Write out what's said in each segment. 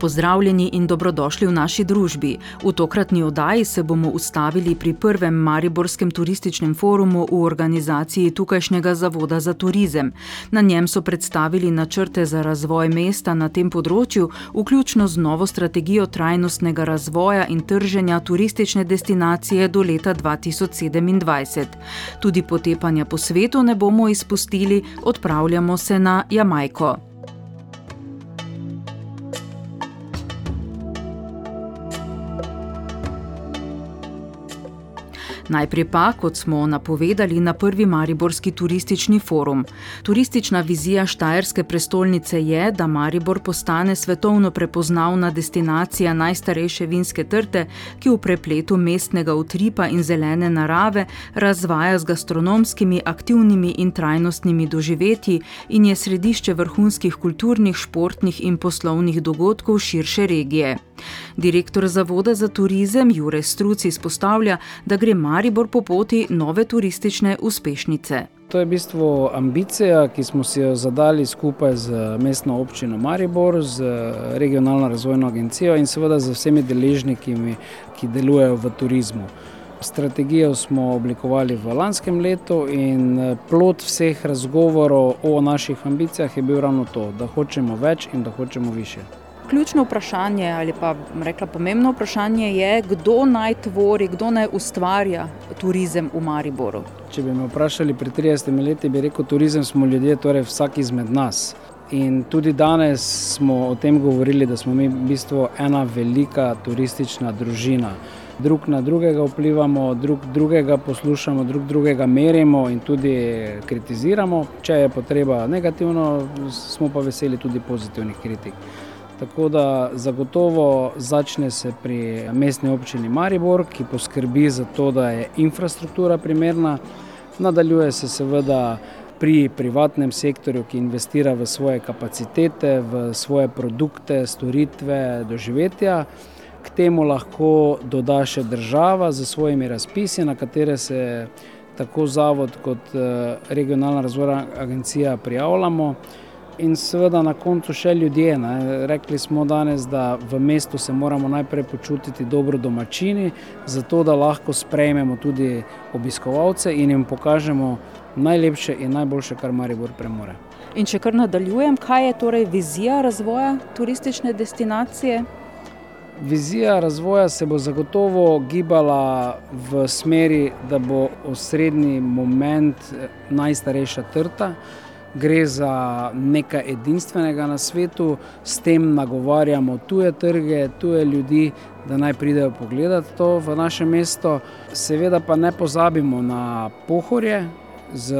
Pozdravljeni in dobrodošli v naši družbi. V tokratni oddaji se bomo ustavili pri prvem Mariborskem turističnem forumu v organizaciji tukajšnjega Zavoda za turizem. Na njem so predstavili načrte za razvoj mesta na tem področju, vključno z novo strategijo trajnostnega razvoja in trženja turistične destinacije do leta 2027. Tudi potepanja po svetu ne bomo izpustili, odpravljamo se na Jamajko. Najprej pa, kot smo napovedali na prvi Mariborski turistični forum. Turistična vizija Štajerske prestolnice je, da Maribor postane svetovno prepoznavna destinacija najstarejše vinske trte, ki v prepletu mestnega utripa in zelene narave razvaja z gastronomskimi, aktivnimi in trajnostnimi doživetji in je središče vrhunskih kulturnih, športnih in poslovnih dogodkov širše regije. Direktor Zavoda za turizem Jure Struc izpostavlja, da gre Maribor po poti nove turistične uspešnice. To je v bistvu ambicija, ki smo si jo zadali skupaj z mestno občino Maribor, z regionalno razvojno agencijo in seveda z vsemi deležniki, ki delujejo v turizmu. Strategijo smo oblikovali v lanskem letu in plot vseh razgovorov o naših ambicijah je bil ravno to, da hočemo več in da hočemo više. Ključno vprašanje ali pa rekla pomembno vprašanje je, kdo naj tvori, kdo naj ustvarja turizem v Mariboru. Če bi me vprašali pred 30 leti, bi rekel, turizem smo ljudje, torej vsak izmed nas. In tudi danes smo o tem govorili, da smo mi v bistvu ena velika turistična družina. Drug na drugega vplivamo, drug drugega poslušamo, drug drugega merimo in tudi kritiziramo. Če je potreba negativno, smo pa veseli tudi pozitivnih kritik. Tako da zagotovo začne se pri mestni občini Maribor, ki poskrbi za to, da je infrastruktura primerna, nadaljuje se seveda pri privatnem sektorju, ki investira v svoje kapacitete, v svoje produkte, storitve, doživetja. K temu lahko doda še država z svojimi razpisi, na katere se tako zavod kot regionalna razvojna agencija prijavljamo. In seveda na koncu še ljudje. Ne. Rekli smo danes, da v mestu se moramo najprej počutiti dobro domačini, zato da lahko sprejmemo tudi obiskovalce in jim pokažemo najlepše in najboljše, kar Maribor premore. In če kar nadaljujem, kaj je torej vizija razvoja turistične destinacije? Vizija razvoja se bo zagotovo gibala v smeri, da bo osrednji moment najstarejša trta. Gre za nekaj edinstvenega na svetu, s tem nagovarjamo tuje trge, tuje ljudi, da naj pridejo pogledat to v naše mesto. Seveda pa ne pozabimo na Pohorje z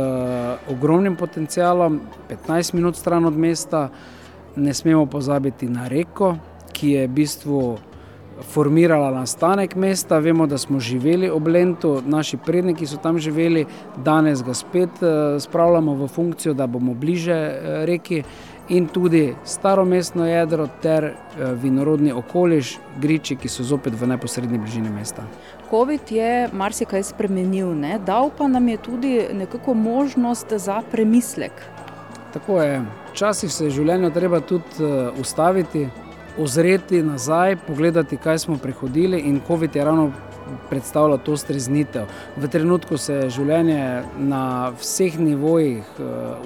ogromnim potencialom, petnajst minut stran od mesta. Ne smemo pozabiti na Reko, ki je v bistvu formirala nastanek mesta. Vemo, da smo živeli ob Lentu, naši predniki so tam živeli, danes ga spet spravljamo v funkcijo, da bomo bliže Reki. In tudi staro mestno jedro ter vinorodni okoliš, griči, ki so zopet v neposredni bližini mesta. Covid je marsikaj spremenil, ne, dal pa nam je tudi nekako možnost za premislek. Tako je, včasih se je v življenju treba tudi ustaviti, ozreti nazaj, pogledati, kaj smo prehodili, in covid je ravno predstavljal to streznitev. V trenutku se je življenje na vseh nivojih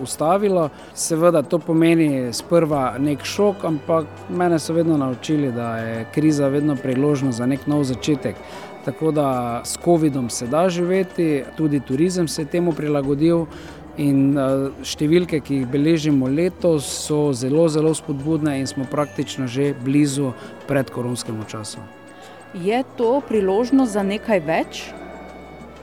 ustavilo, seveda to pomeni sprva neki šok, ampak mene so vedno naučili, da je kriza vedno priložnost za neki nov začetek. Tako da s covidom se da živeti, tudi turizem se je temu prilagodil In uh, številke, ki jih beležimo letos, so zelo, zelo spodbudne in smo praktično že blizu predkoronskemu času. Je to priložnost za nekaj več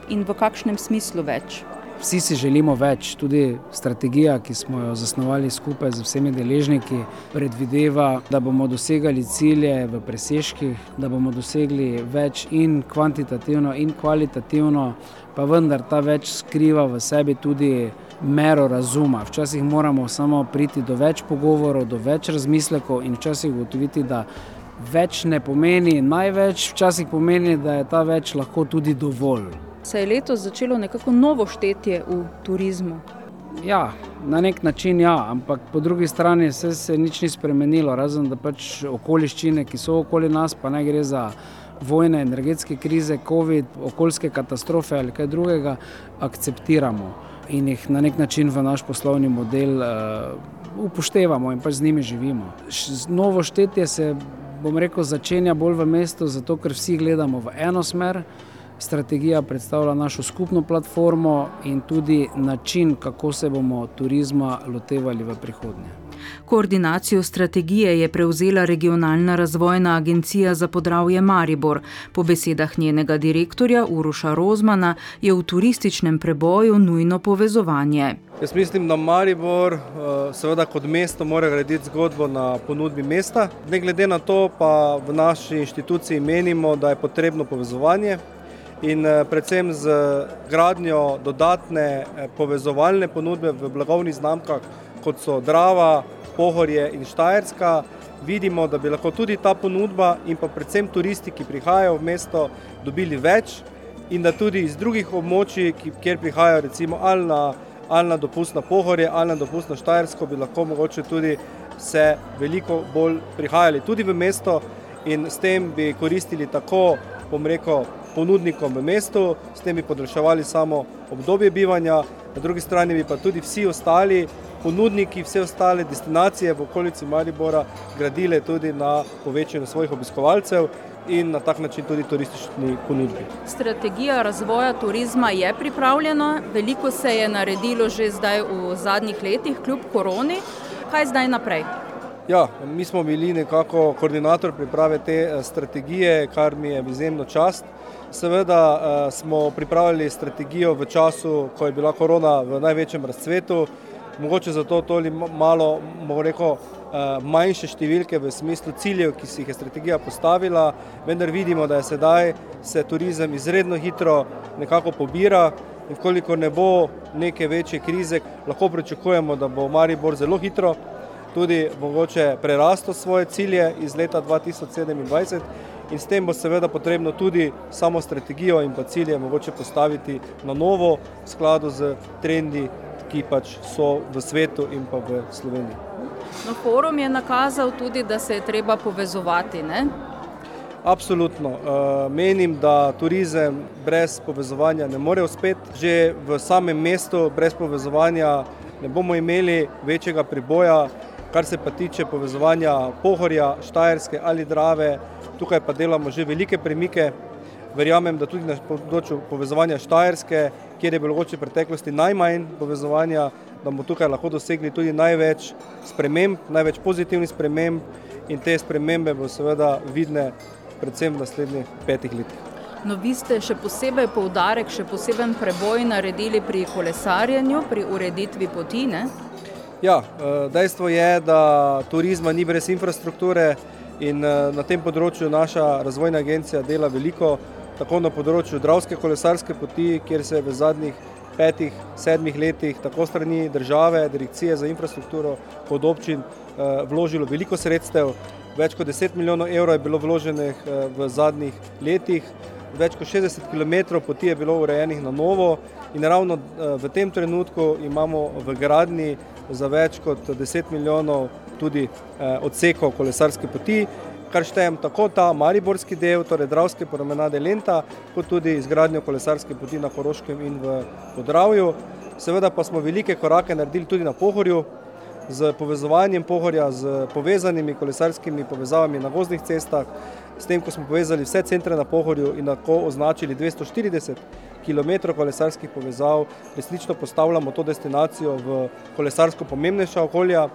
in v kakšnem smislu več? Vsi si želimo več, tudi strategija, ki smo jo zasnovali skupaj z vsemi deležniki, predvideva, da bomo dosegali cilje v presežkih, da bomo dosegli več in kvantitativno, in kvalitativno, pa vendar ta več skriva v sebi tudi mero razuma. Včasih moramo samo priti do več pogovorov, do več razmislekov in včasih ugotoviti, da več ne pomeni največ, včasih pomeni, da je ta več lahko tudi dovolj. Se je letos začelo nekako novo štetje v turizmu? Ja, na nek način ja, ampak po drugi strani se, se nič ni spremenilo, razen da pač okoliščine, ki so okoli nas, pa ne gre za vojne, energetske krize, COVID, okoljske katastrofe ali kaj drugega, akceptiramo in jih na nek način v naš poslovni model uh, upoštevamo in pač z njimi živimo. Š, novo štetje se, bom rekel, začenja bolj v mestu, zato ker vsi gledamo v eno smer. Strategija predstavlja našo skupno platformo in tudi način, kako se bomo turizma lotevali v prihodnje. Koordinacijo strategije je prevzela regionalna razvojna agencija za podravje Maribor. Po besedah njenega direktorja Uroša Rozmana je v turističnem preboju nujno povezovanje. Jaz mislim, da Maribor, eh, seveda kot mesto, mora graditi zgodbo na ponudbi mesta. Ne glede na to, pa v naši inštituciji menimo, da je potrebno povezovanje in eh, predvsem z gradnjo dodatne eh, povezovalne ponudbe v blagovnih znamkah, kot so Drava, Pohorje in Štajerska, vidimo, da bi lahko tudi ta ponudba in pa predvsem turisti, ki prihajajo v mesto, dobili več in da tudi iz drugih območij, kjer prihajajo recimo ali na, ali na dopust na Pohorje ali na dopust na Štajersko, bi lahko mogoče tudi se veliko bolj prihajali tudi v mesto in s tem bi koristili tako, bom rekel, ponudnikom v mestu, s tem bi podaljševali samo obdobje bivanja, na drugi strani bi pa tudi vsi ostali ponudniki, vse ostale destinacije v okolici Maribora gradile tudi na povečanju svojih obiskovalcev in na tak način tudi turistični ponudbi. Strategija razvoja turizma je pripravljena, veliko se je naredilo že zdaj v zadnjih letih, kljub koroni. Kaj zdaj naprej? Ja, mi smo bili nekako koordinator priprave te eh, strategije, kar mi je izjemno čast. Seveda eh, smo pripravili strategijo v času, ko je bila korona v največjem razcvetu, mogoče zato toliko malo, bomo rekel, eh, manjše številke v smislu ciljev, ki si jih je strategija postavila, vendar vidimo, da je sedaj se turizem izredno hitro nekako pobira. In koliko ne bo neke večje krize, lahko pričakujemo, da bo Maribor zelo hitro tudi mogoče prerastel svoje cilje iz leta 2027 in s tem bo seveda potrebno tudi samo strategijo in pa cilje mogoče postaviti na novo v skladu z trendi, ki pač so v svetu in pa v Sloveniji. No, forum je nakazal tudi, da se je treba povezovati. Ne? Absolutno. Uh, menim, da turizem brez povezovanja ne more uspeti. Že v samem mestu brez povezovanja ne bomo imeli večjega priboja, kar se pa tiče povezovanja Pohorja, Štajerske ali Drave. Tukaj pa delamo že velike premike. Verjamem, da tudi na področju povezovanja Štajerske, kjer je bilo mogoče v preteklosti najmanj povezovanja, da bomo tukaj lahko dosegli tudi največ sprememb, največ pozitivnih sprememb in te spremembe bo seveda vidne predvsem v naslednjih petih letih. No, vi ste še posebej poudarek, še poseben preboj naredili pri kolesarjenju, pri ureditvi poti. Ne? Ja, dejstvo je, da turizma ni brez infrastrukture in na tem področju naša razvojna agencija dela veliko, tako na področju Dravske kolesarske poti, kjer se je v zadnjih petih, sedmih letih tako strani države, direkcije za infrastrukturo kot občin vložilo veliko sredstev. Več kot 10 milijonov evrov je bilo vloženih v zadnjih letih, več kot 60 km poti je bilo urejenih na novo in ravno v tem trenutku imamo v gradni za več kot 10 milijonov tudi odsekov kolesarske poti, kar štejem tako ta mariborski del, torej Dravske promenade Lenta, kot tudi izgradnjo kolesarske poti na Koroškem in v Podravju. Seveda pa smo velike korake naredili tudi na Pohorju. z povezovanjem Pohorja z povezanimi kolesarskimi povezavami na gozdnih cestah, s tem, ko smo povezali vse centre na Pohorju in tako označili 240 km kolesarskih povezav, resnično postavljamo to destinacijo v kolesarsko pomembnejša okolja,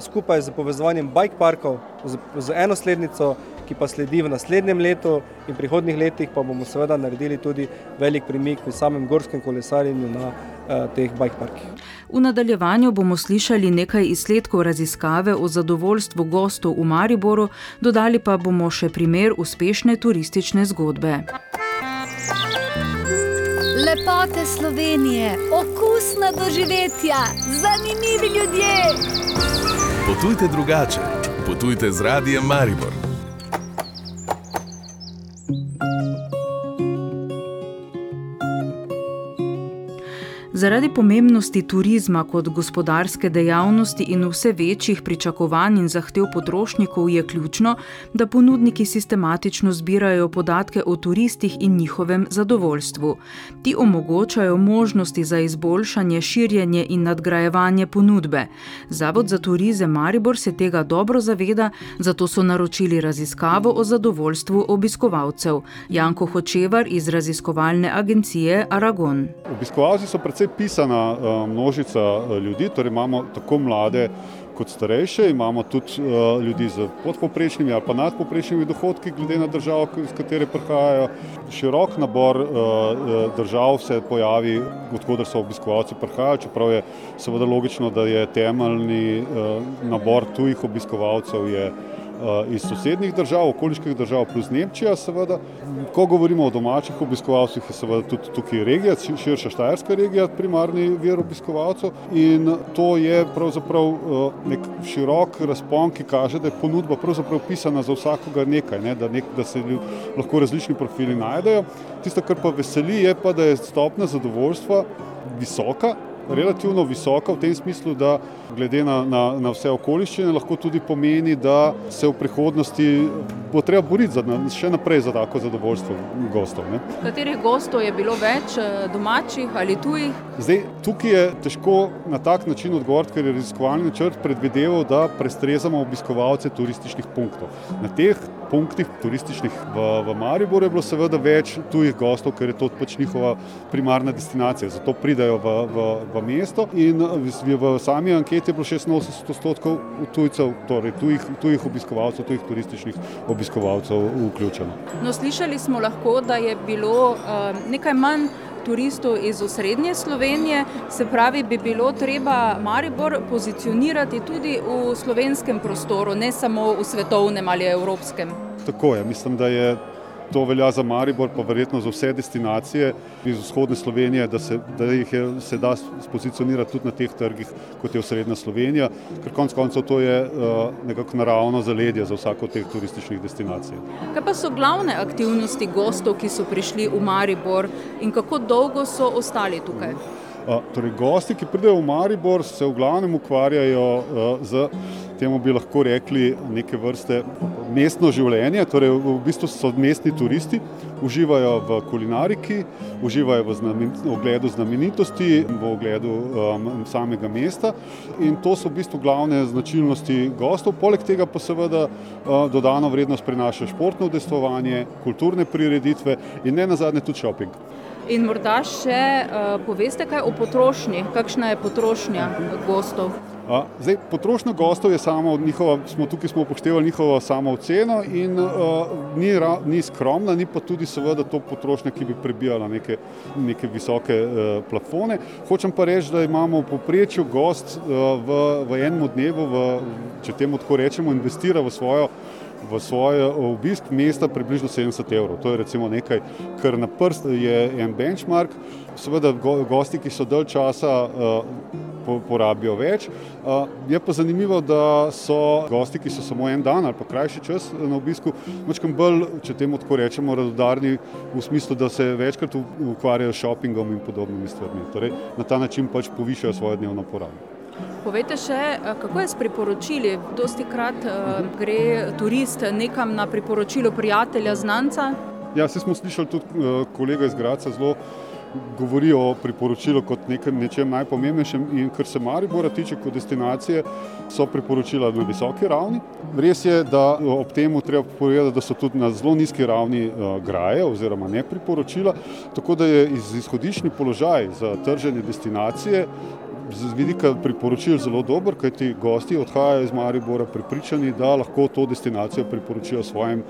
skupaj z povezovanjem bike parkov, z, z eno slednico, ki pa sledi v naslednjem letu in prihodnih letih, pa bomo seveda naredili tudi velik premik v samem gorskem kolesarjenju na eh, teh bike parkih. V nadaljevanju bomo slišali nekaj izsledkov raziskave o zadovoljstvu gostov v Mariboru, dodali pa bomo še primer uspešne turistične zgodbe. Lepote Slovenije, okusna doživetja, zanimivi ljudje. Potujte drugače, potujte z radijem Maribor. Zaradi pomembnosti turizma kot gospodarske dejavnosti in vse večjih pričakovanj in zahtev potrošnikov je ključno, da ponudniki sistematično zbirajo podatke o turistih in njihovem zadovoljstvu. Ti omogočajo možnosti za izboljšanje, širjenje in nadgrajevanje ponudbe. Zavod za turizem Maribor se tega dobro zaveda, zato so naročili raziskavo o zadovoljstvu obiskovalcev. Janko Hočevar iz raziskovalne agencije Aragon. Obiskovalci so predvsem pisana množica ljudi, torej imamo tako mlade kot starejše, imamo tudi ljudi z podpoprečnimi ali pa nadpoprečnimi dohodki, glede na državo, iz katere prihajajo. Širok nabor držav se pojavi, odkudar so obiskovalci prihajajo, čeprav je seveda logično, da je temeljni nabor tujih obiskovalcev je iz sosednjih držav, okoliških držav plus Nemčija seveda. Ko govorimo o domačih obiskovalcih, je seveda tudi tukaj regija, širša Štajerska regija, primarni vir obiskovalcev in to je pravzaprav nek širok razpon, ki kaže, da je ponudba pravzaprav pisana za vsakogar nekaj, ne? Da, nek, da se lahko različni profili najdejo. Tisto, kar pa veseli, je pa, da je stopna zadovoljstva visoka, relativno visoka v tem smislu, da glede na, na, na vse okoliščine lahko tudi pomeni, da se v prihodnosti bo treba boriti za, še naprej za tako zadovoljstvo gostov. Ne. Katerih gostov je bilo več, domačih ali tujih? Zdaj, tukaj je težko na tak način odgovoriti, ker je raziskovalni načrt predvideval, da prestrezamo obiskovalce turističnih punktov. Na teh punktih turističnih v, v Mariboru je bilo seveda več tujih gostov, ker je to pač njihova primarna destinacija, zato pridajo v, v, v mesto in v, v sami anketi je bilo 86 odstotkov tujcev, torej tujih, tujih obiskovalcev, tujih turističnih obiskovalcev vključeno. No, slišali smo lahko, da je bilo uh, nekaj manj turistov iz osrednje Slovenije, se pravi, bi bilo treba Maribor pozicionirati tudi v slovenskem prostoru, ne samo v svetovnem ali evropskem. Tako je, mislim, da je. To velja za Maribor, pa verjetno za vse destinacije iz vzhodne Slovenije, da se, da jih je, se da spozicionirati tudi na teh trgih, kot je osrednja Slovenija, ker konec koncev to je uh, nekako naravno zaledje za vsako od teh turističnih destinacij. Kaj pa so glavne aktivnosti gostov, ki so prišli v Maribor in kako dolgo so ostali tukaj? Uh, torej, gosti, ki pridejo v Maribor, se v glavnem ukvarjajo z temu bi lahko rekli neke vrste mestno življenje, torej v bistvu so mestni turisti, uživajo v kulinariki, uživajo v znamen, ogledu znamenitosti, v ogledu um, samega mesta in to so v bistvu glavne značilnosti gostov. Poleg tega pa seveda uh, dodano vrednost prinaša športno udestovanje, kulturne prireditve in ne nazadnje tudi šoping. In morda še uh, poveste kaj o potrošnji, kakšna je potrošnja gostov? Zdaj, potrošnja gostov je samo njihova, smo tukaj smo upoštevali njihovo samo oceno in uh, ni, ra, ni skromna, ni pa tudi seveda to potrošnja, ki bi prebijala neke, neke visoke uh, plafone. Hočem pa reči, da imamo v poprečju gost uh, v, v enem dnevu, v, če temu tako rečemo, investira v svojo v svoj obisk mesta približno 70 evrov. To je recimo nekaj, kar na prst je en benchmark. Seveda gosti, ki so dalj časa porabijo več. Je pa zanimivo, da so gosti, ki so samo en dan ali pa krajši čas na obisku, močkam bolj, če temu tako rečemo, radodarni v smislu, da se večkrat ukvarjajo s shoppingom in podobnimi stvarmi. Torej, na ta način pač povišajo svojo dnevno porabo. Povejte še, kako je s priporočili? Dosti krat uh, gre turist nekam na priporočilo prijatelja, znanca? Ja, se smo slišali tudi uh, kolega iz Graca zelo govori o priporočilu kot nekem, nečem najpomembnejšem in kar se Maribora tiče kot destinacije, so priporočila na visoki ravni. Res je, da ob tem treba povedati, da so tudi na zelo nizki ravni uh, graje oziroma ne priporočila, tako da je iz, izhodišni položaj za trženje destinacije z vidika priporočil zelo dober, kajti gosti odhajajo iz Maribora pripričani, da lahko to destinacijo priporočijo svojim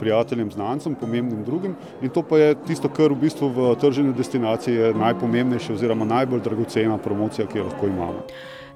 prijateljem, znancem, pomembnim drugim. In to pa je tisto, kar v bistvu v trženju destinacije je najpomembnejše oziroma najbolj dragocena promocija, ki jo lahko imamo.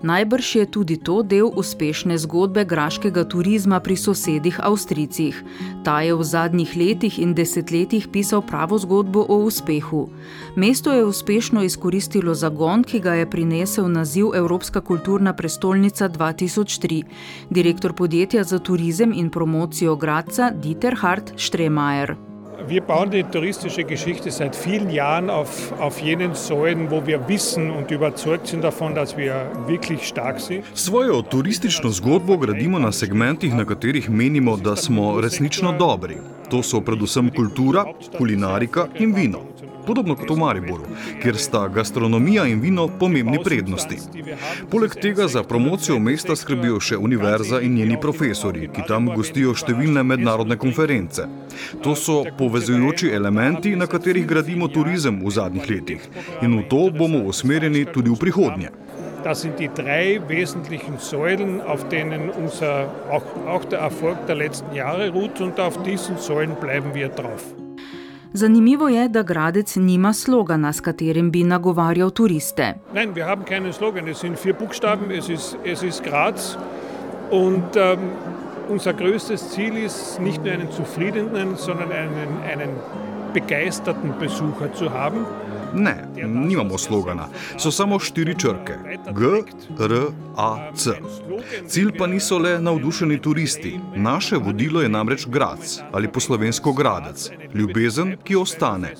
Najbrž je tudi to del uspešne zgodbe graškega turizma pri sosedih Avstrijcih. Ta je v zadnjih letih in desetletjih pisal pravo zgodbo o uspehu. Mesto je uspešno izkoristilo zagon, ki ga je prinesel naziv Evropska kulturna prestolnica 2003. Direktor podjetja za turizem in promocijo Gradca Dieter Hart Stremajer. Wir bauen die touristische Geschichte seit vielen Jahren auf, auf jenen Säulen, wo wir wissen und überzeugt sind davon, dass wir wirklich stark sind. Svojo turistično zgodbo gradimo na segmentih, na katerih menimo, da smo resnično dobri. To so predvsem kultura, kulinarika in vino. Podobno kot v Mariboru, kjer sta gastronomija in vino pomembni prednosti. Poleg tega za promocijo mesta skrbijo še univerza in njeni profesori, ki tam gostijo številne mednarodne konference. To so povezujoči elementi, na katerih gradimo turizem v zadnjih letih. In v to bomo usmerjeni tudi v prihodnje. Das sind die drei wesentlichen Säulen, auf denen unser, auch, auch der Erfolg der letzten Jahre ruht, und auf diesen Säulen bleiben wir drauf. Zanimivo je, da Gradec nima slogana, s katerim bi nagovarjal turiste. Nein, wir haben keinen Slogan. Es sind vier Buchstaben. Es ist, es ist Graz. Und ähm, unser größtes Ziel ist, nicht nur einen zufriedenen, sondern einen, einen begeisterten Besucher zu haben. Ne, nimamo slogana, so samo štiri črke: G, R, A, C. Cilj pa niso le navdušeni turisti. Naše vodilo je namreč Grac ali po slovensko Gradec, ljubezen, ki ostane.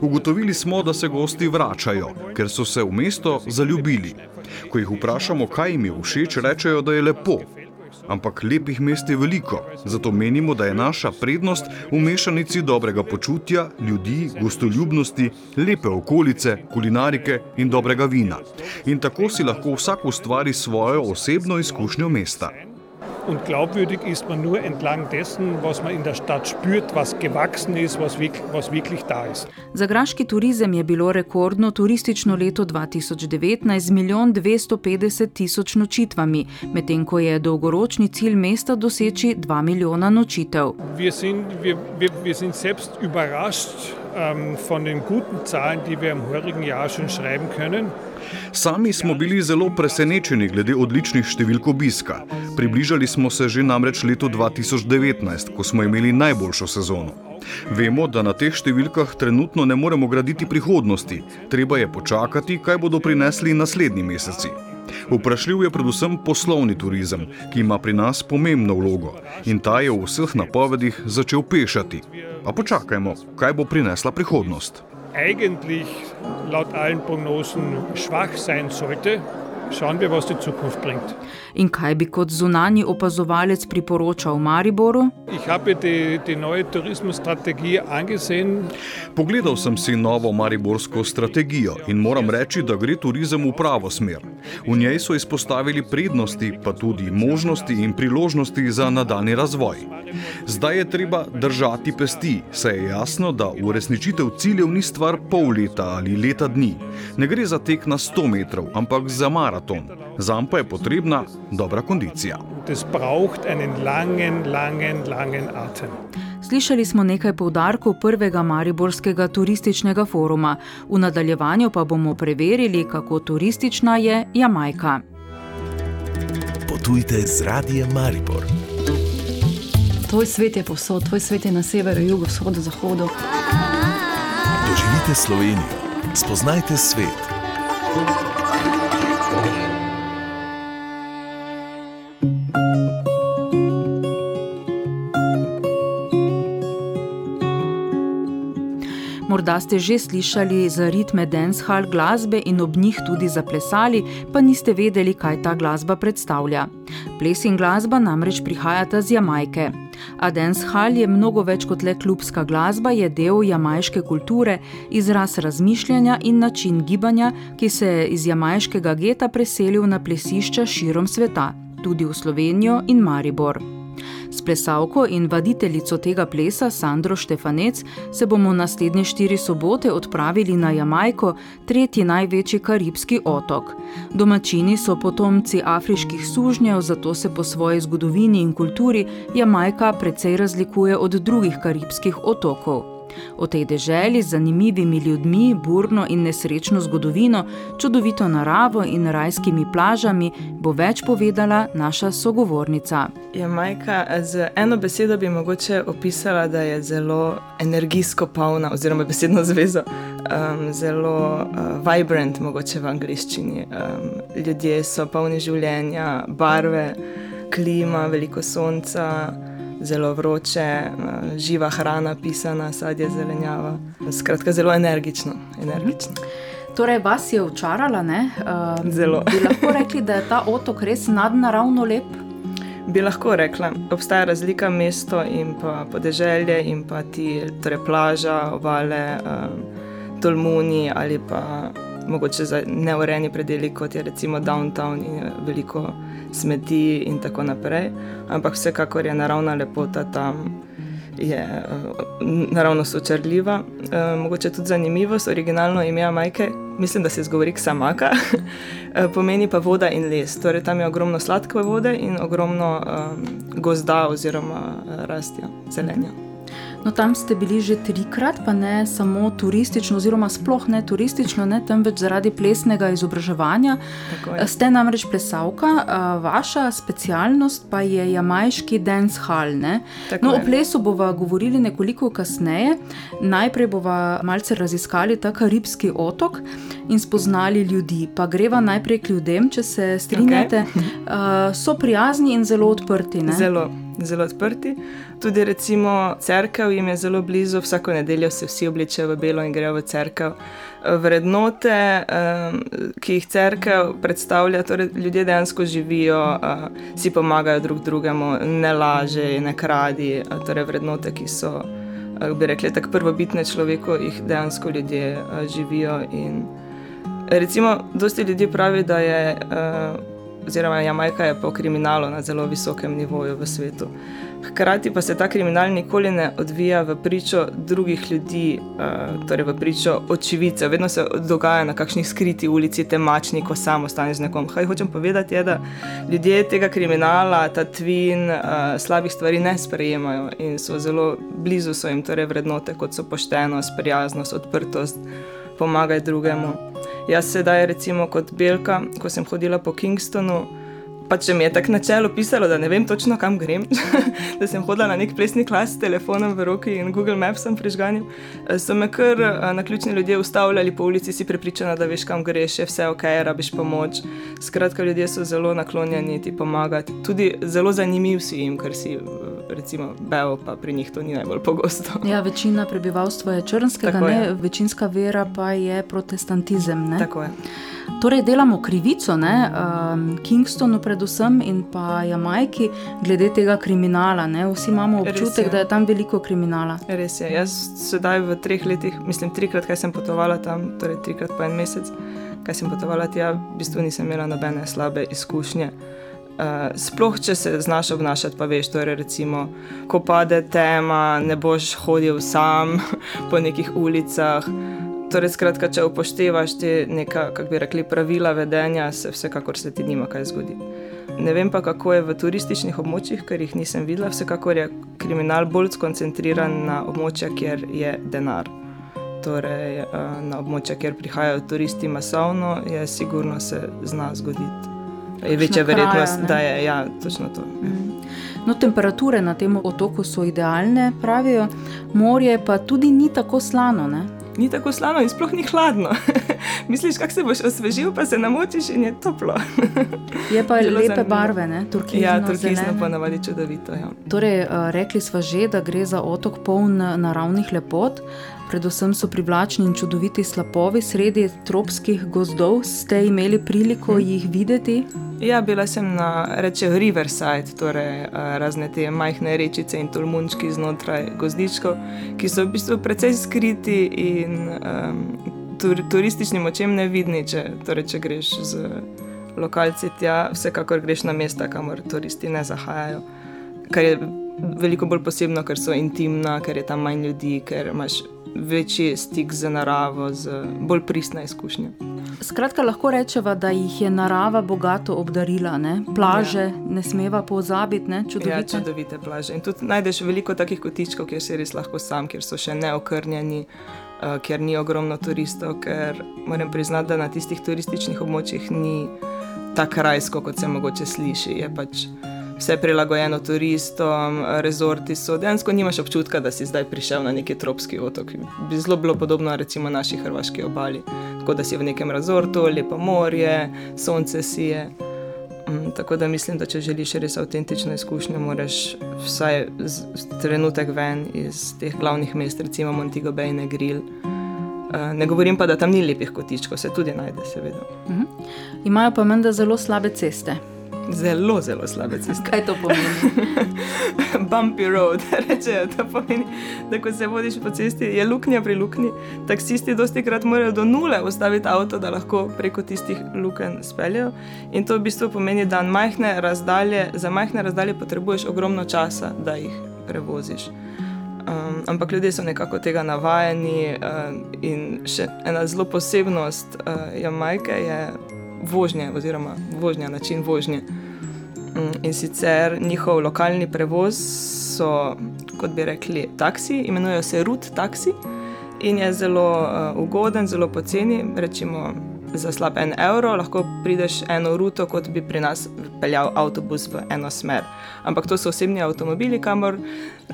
Ugotovili smo, da se gosti vračajo, ker so se v mesto zaljubili. Ko jih vprašamo, kaj jim je všeč, rečejo, da je lepo, ampak lepih mest je veliko, zato menimo, da je naša prednost v mešanici dobrega počutja, ljudi, gostoljubnosti, lepe okolice, kulinarike in dobrega vina. In tako si lahko vsak ustvari svojo osebno izkušnjo mesta. Und glaubwürdig ist man nur entlang dessen, was man in der Stadt spürt, was gewachsen ist, was wirklich, was wirklich da ist. Za graški turizem je bilo rekordno turistično leto 2019 z milijon 250 tisoč nočitvami, medtem ko je dolgoročni cilj mesta doseči 2 milijona nočitev. Wir sind, wir, wir, wir sind selbst überrascht ähm, von den guten Zahlen, die wir im vorigen Jahr schon schreiben können. Sami smo bili zelo presenečeni glede odličnih številk obiska. Približali smo se že namreč letu 2019, ko smo imeli najboljšo sezono. Vemo, da na teh številkah trenutno ne moremo graditi prihodnosti, treba je počakati, kaj bodo prinesli naslednji meseci. Vprašljiv je predvsem poslovni turizem, ki ima pri nas pomembno vlogo in ta je v vseh napovedih začel pešati. A počakajmo, kaj bo prinesla prihodnost. Eigentlich laut allen Prognosen schwach sein sollte. Schauen wir, was die Zukunft bringt. In kaj bi kot zunani opazovalec priporočal Mariboru? Ich habe die, die neue Tourismusstrategie angesehen. Pogledal sem si novo mariborsko strategijo in moram reči, da gre turizem v pravo smer. V njej so izpostavili prednosti, pa tudi možnosti in priložnosti za nadaljni razvoj. Zdaj je treba držati pesti, saj je jasno, da uresničitev ciljev ni stvar pol leta ali leta dni. Ne gre za tek na 100 metrov, ampak za maraton. Zam pa je potrebna dobra kondicija. Das braucht einen langen, langen, langen Atem. Slišali smo nekaj poudarkov prvega Mariborskega turističnega foruma, v nadaljevanju pa bomo preverili, kako turistična je Jamajka. Potujte z radijem Maribor. Tvoj svet je povsod, tvoj svet je na severu, jugu, vzhodu, zahodu. Doživite Slovenijo, spoznajte svet. Morda ste že slišali za ritme dancehall glasbe in ob njih tudi zaplesali, pa niste vedeli, kaj ta glasba predstavlja. Ples in glasba namreč prihajata z Jamajke. A dancehall je mnogo več kot le klubska glasba, je del jamajške kulture, izraz razmišljanja in način gibanja, ki se je iz jamajškega geta preselil na plesišča širom sveta, tudi v Slovenijo in Maribor. S plesalko in vaditeljico tega plesa Sandro Štefanec se bomo naslednje štiri sobote odpravili na Jamajko, tretji največji karibski otok. Domačini so potomci afriških sužnjev, zato se po svoji zgodovini in kulturi Jamajka precej razlikuje od drugih karibskih otokov. O tej deželi z zanimivimi ljudmi, burno in nesrečno zgodovino, čudovito naravo in rajskimi plažami bo več povedala naša sogovornica. Jamajka z eno besedo bi mogoče opisala, da je zelo energijsko polna, oziroma besedno zvezo, um, zelo uh, vibrant, mogoče v angliščini. Um, ljudje so polni življenja, barve, klima, veliko sonca zelo vroče, eh, živa hrana, pisana, sadje, zelenjava. Skratka, zelo energično. energično. Torej, vas je očarala, ne? Uh, zelo. Bi lahko rekli, da je ta otok res nadnaravno lep? Bi lahko rekla, obstaja razlika med mesto in pa podeželje, in pa ti torej plaža, obale, um, tolmuni ali pa mogoče za neurejeni predeli, kot je recimo downtown in veliko smeti in tako naprej. Ampak vsekakor je naravna lepota tam. Je uh, naravno sočrljiva, uh, mogoče tudi zanimivost, originalno ime Majke, mislim, da se zgovori Ksamaka, pomeni pa voda in les. Torej, tam je ogromno sladke vode in ogromno um, gozda oziroma rastja, zelenja. No, tam ste bili že trikrat, pa ne samo turistično, oziroma sploh ne turistično, ne, temveč zaradi plesnega izobraževanja. Ste namreč plesalka, vaša specialnost pa je jamajški dance hall. No, o plesu bomo govorili nekoliko kasneje. Najprej bomo malce raziskali ta karibski otok in spoznali ljudi. Pa greva najprej k ljudem, če se strinjate. Okay. So prijazni in zelo odprti. Ne? Zelo zelo odprti. Tudi, recimo, crkva jim je zelo blizu, vsako nedeljo se vsi oblečejo v belo in grejo v crkvo. Vrednote, ki jih crkva predstavlja, torej ljudje dejansko živijo, si pomagajo drug drugemu, ne laže, ne kradi. Torej, vrednote, ki so, bi rekli, tako prvobitne človeku, jih dejansko ljudje živijo. In recimo, dosti ljudi pravi, da je oziroma Jamajka je po kriminalu na zelo visokem nivoju v svetu. Hkrati pa se ta kriminal nikoli ne odvija v pričo drugih ljudi, uh, torej v pričo očividcev. Vedno se dogaja na kakšni skriti ulici, temačni, ko samo staneš z nekom. Kaj hočem povedati, je, da ljudje tega kriminala, ta tvin, uh, slabih stvari ne sprejemajo in so zelo blizu so jim torej vrednote, kot so poštenost, prijaznost, odprtost, pomagaj drugemu. Jaz sedaj, recimo, kot belka, ko sem hodila po Kingstonu, pa če mi je tako na čelu pisalo, da ne vem točno kam grem, da sem hodila na nek plesni klas s telefonom v roki in Google Mapsom prižganil, eh, so me kar eh, na ključni ljudje ustavljali po ulici, si prepričana, da veš, kam greš, je vse ok, rabiš pomoč. Skratka, ljudje so zelo naklonjeni ti pomagati. Tudi zelo zanimiv si jim, ker si. Recimo, Bevo, pa pri njih to ni najbolj pogosto. Ja, večina prebivalstva je črnskega, je. večinska vera pa je protestantizem. Ne? Tako je. Torej, delamo krivico ne, um, Kingstonu, predvsem in pa Jamajki, glede tega kriminala. Ne. Vsi imamo občutek, da je tam veliko kriminala. Res je. Jaz sedaj v treh letih, mislim, trikrat, kaj sem potovala tam, torej trikrat po en mesec, kaj sem potovala tja, v bistvu nisem imela nobene slabe izkušnje. Uh, sploh, če se znaš obnašati, pa veš, torej recimo, ko pade tema, ne boš hodil sam po nekih ulicah. Torej, skratka, če upoštevaš te neka, kako bi rekli, pravila vedenja, se vsekakor se ti nima kaj zgoditi. Ne vem pa, kako je v turističnih območjih, ker jih nisem videla. Vsekakor je kriminal bolj skoncentriran na območja, kjer je denar. Torej, eh, na območja, kjer prihajajo turisti masovno, je sigurno se zna zgoditi. Je večja verjetnost, da je ja, točno to. Mm. No, temperature na tem otoku so idealne, pravijo, morje pa tudi ni tako slano. Ne? ni tako slano in sploh ni hladno. Misliš, kako se boš osvežil, pa se namočiš in je toplo. je pa lepe zanimivo. barve, ne? turkizno. Ja, turkizno pa navadi čudovito. Ja. Torej, uh, rekli smo že, da gre za otok poln naravnih lepot. Predvsem so privlačni in čudoviti slapovi sredi tropskih gozdov. Ste imeli priliko jih videti? Ja, bila sem na rečejo Riverside, torej razne te majhne rečice in tolmunčki znotraj gozdičkov, ki so v bistvu precej skriti in um, tur, turističnim očem nevidni, če, torej, če greš z lokalci tja, vsekakor greš na mesta, kamor turisti ne zahajajo. Kar je veliko bolj posebno, ker so intimna, ker je tam manj ljudi, ker imaš večji stik z naravo, z bolj pristna izkušnja. Skratka, lahko rečemo, da jih je narava bogato obdarila. Ne? Plaže ja. ne smeva pozabiti, ne? čudovite. Ja, čudovite plaže. In tudi najdeš veliko takih kotičkov, kjer si res lahko sam, kjer so še neokrnjeni. Uh, ker ni ogromno turistov, ker moram priznati, da na tistih turističnih območjih ni tako rajsko, kot se mogoče sliši. Je pač vse prilagojeno turistom, rezorti so. Dejansko nimaš občutka, da si zdaj prišel na neki tropski otok. Bi zelo bilo podobno recimo naši hrvaški obali. Tako da si v nekem rezortu, lepo morje, sonce si je. Um, tako da mislim, da če želiš res avtentično izkušnjo, moraš vsaj trenutek ven iz teh glavnih mest, recimo Montego Bay, ne Grill. Uh, ne govorim pa, da tam ni lepih kotičkov, se tudi najde, seveda. Uh -huh. Imajo pa menda zelo slabe ceste. Zelo, zelo slabe ceste. Kaj to pomeni? Bumpy road, rečejo. To pomeni, da ko se vodiš po cesti, je luknja pri luknji. Taksisti dosti krat morajo do nule ustaviti avto, da lahko preko tistih luken speljejo. In to v bistvu pomeni, da majhne razdalje, za majhne razdalje potrebuješ ogromno časa, da jih prevoziš. Um, ampak ljudje so nekako tega navajeni, uh, in še ena zelo posebnost uh, Jamajke je vožnje, oziroma vožnja, način vožnje. Um, in sicer njihov lokalni prevoz so, kot bi rekli, taksi, imenujejo se Rud taksi in je zelo uh, ugoden, zelo poceni. Rečemo, za slab en evro lahko prideš eno ruto, kot bi pri nas peljal avtobus v eno smer. Ampak to so osebni avtomobili, kamor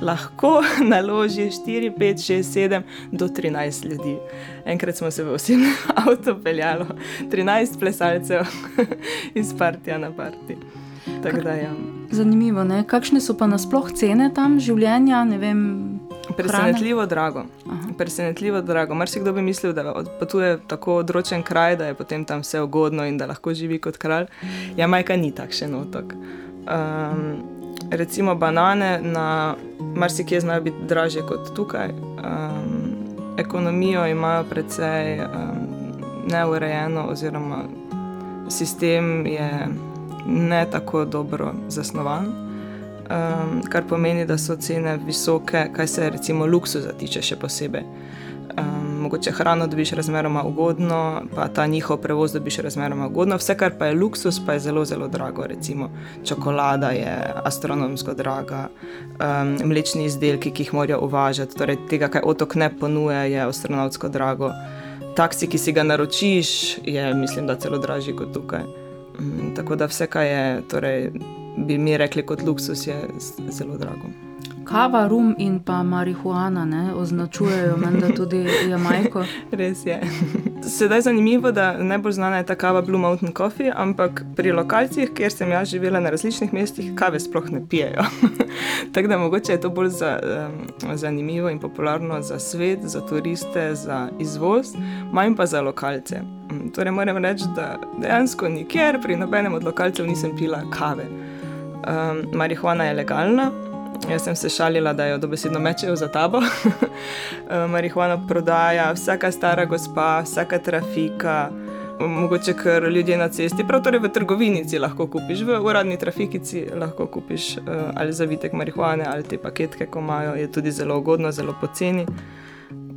lahko naloži 4, 5, 6, 7 do 13 ljudi. Enkrat smo se v osebnem avtu peljali, 13 plesalcev iz partija na parti. Da, ja. Zanimivo, ne? kakšne so pa nasploh cene tam življenja? Presenetljivo drago. Presenetljivo drago. Marsikdo bi mislil, da potuje tako odročen kraj, da je potem tam vse ugodno in da lahko živi kot kralj. Jamajka ni takšen otok. Um, recimo banane na marsikje znajo biti draže kot tukaj. Um, ekonomijo imajo precej um, neurejeno, oziroma sistem je ne tako dobro zasnovan um, kar pomeni, da so cene visoke, kaj se recimo luksuza tiče, še posebej. Um, mogoče hrano dobiš razmeroma ugodno, pa ta njihov prevoz dobiš razmeroma ugodno, vse kar pa je luksus, pa je zelo, zelo drago. Recimo čokolada je astronomsko draga, um, mlečni izdelki, ki jih morajo uvažati, torej tega, kar otok ne ponuja, je astronomsko drago. Taksi, ki si ga naročiš, je mislim, da celo dražji kot tukaj. Um, tako da vse, kar je torej, bi mi rekli kot luksus, je zelo drago. Kava, rum in pa marihuana ne, označujejo menda tudi Jamajko. Res je. Sedaj je zanimivo, da najbolj znana je ta kava Blue Mountain Coffee, ampak pri lokalcih, kjer sem jaz živela na različnih mestih, kave sploh ne pijejo. Tako da mogoče je to bolj za, um, zanimivo in popularno za svet, za turiste, za izvoz, manj pa za lokalce. Torej moram reči, da dejansko nikjer pri nobenem od lokalcev nisem pila kave. Um, marihuana je legalna. Jaz sem se šalila, da jo dobesedno mečejo za tabo. marihuana prodaja vsaka stara gospa, vsaka trafika, mogoče kar ljudje na cesti. Prav torej v trgovinici lahko kupiš, v uradni trafikici lahko kupiš uh, ali zavitek marihuane ali te paketke, ko imajo, je tudi zelo ugodno, zelo poceni.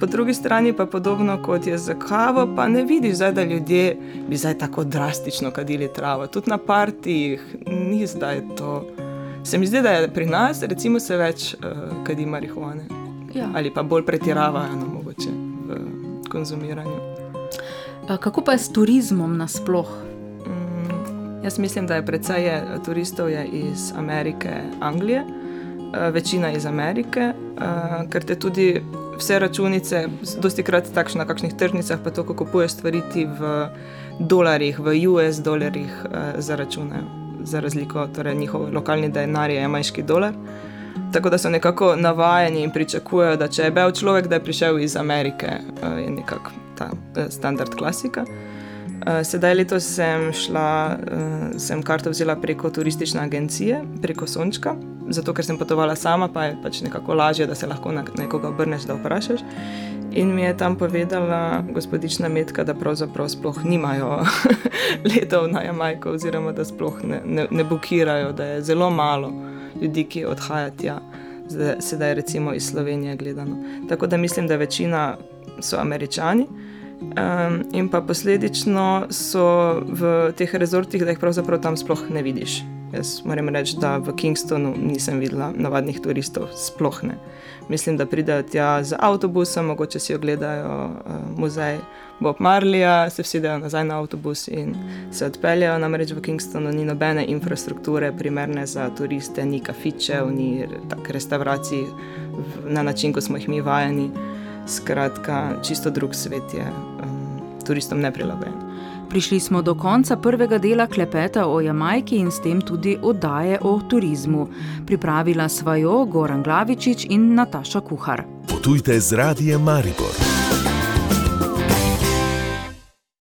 Po drugi strani pa podobno kot je za kavo, pa ne vidiš, zdaj, da ljudje bi zdaj tako drastično kadili travo. Tudi na partijih ni zdaj to. Se mi zdi, da je pri nas recimo se več uh, kadi marihuane. Ja. Ali pa bolj pretiravajo no, mogoče v konzumiranju. Kako pa je s turizmom nasploh? Mm, jaz mislim, da je precej je, turistov je iz Amerike, Anglije, večina iz Amerike, ker te tudi vse računice, dosti krat takšne na kakšnih tržnicah, pa to, ko kupuješ stvari v dolarjih, v US dolarjih uh, za račune, za razliko, torej njihov lokalni denar je majški dolar. tako da so nekako navajeni in pričakujejo, da če je bil človek, da je prišel iz Amerike, uh, je nekako ta uh, standard klasika. Uh, sedaj letos sem šla, uh, sem karto vzela preko turistične agencije, preko Sončka, zato ker sem potovala sama, pa je pač nekako lažje, da se lahko na nekoga obrneš, da vprašaš. In mi je tam povedala gospodična Metka, da pravzaprav sploh nimajo letov na Jamajko, oziroma da sploh ne, ne, ne bukirajo, da je zelo malo ljudi, ki odhajajo tja, sedaj recimo iz Slovenije gledano. Tako da mislim, da večina so američani. Um, in pa posledično so v teh rezortih, da jih pravzaprav tam sploh ne vidiš. Jaz moram reči, da v Kingstonu nisem videla navadnih turistov, sploh ne. Mislim, da pridejo tja z avtobusom, mogoče si ogledajo uh, muzej Bob Marleya, se vsedejo nazaj na avtobus in se odpeljejo. Namreč v Kingstonu ni nobene infrastrukture primerne za turiste, ni kafičev, ni tako restauracij na način, kot smo jih mi vajeni. Skratka, čisto drug svet je um, turistom neprilagojen. Prišli smo do konca prvega dela klepeta o Jamajki in s tem tudi oddaje o turizmu. Pripravila sva jo Goran Glavičič in Nataša Kuhar. Potujte z radijem Maribor.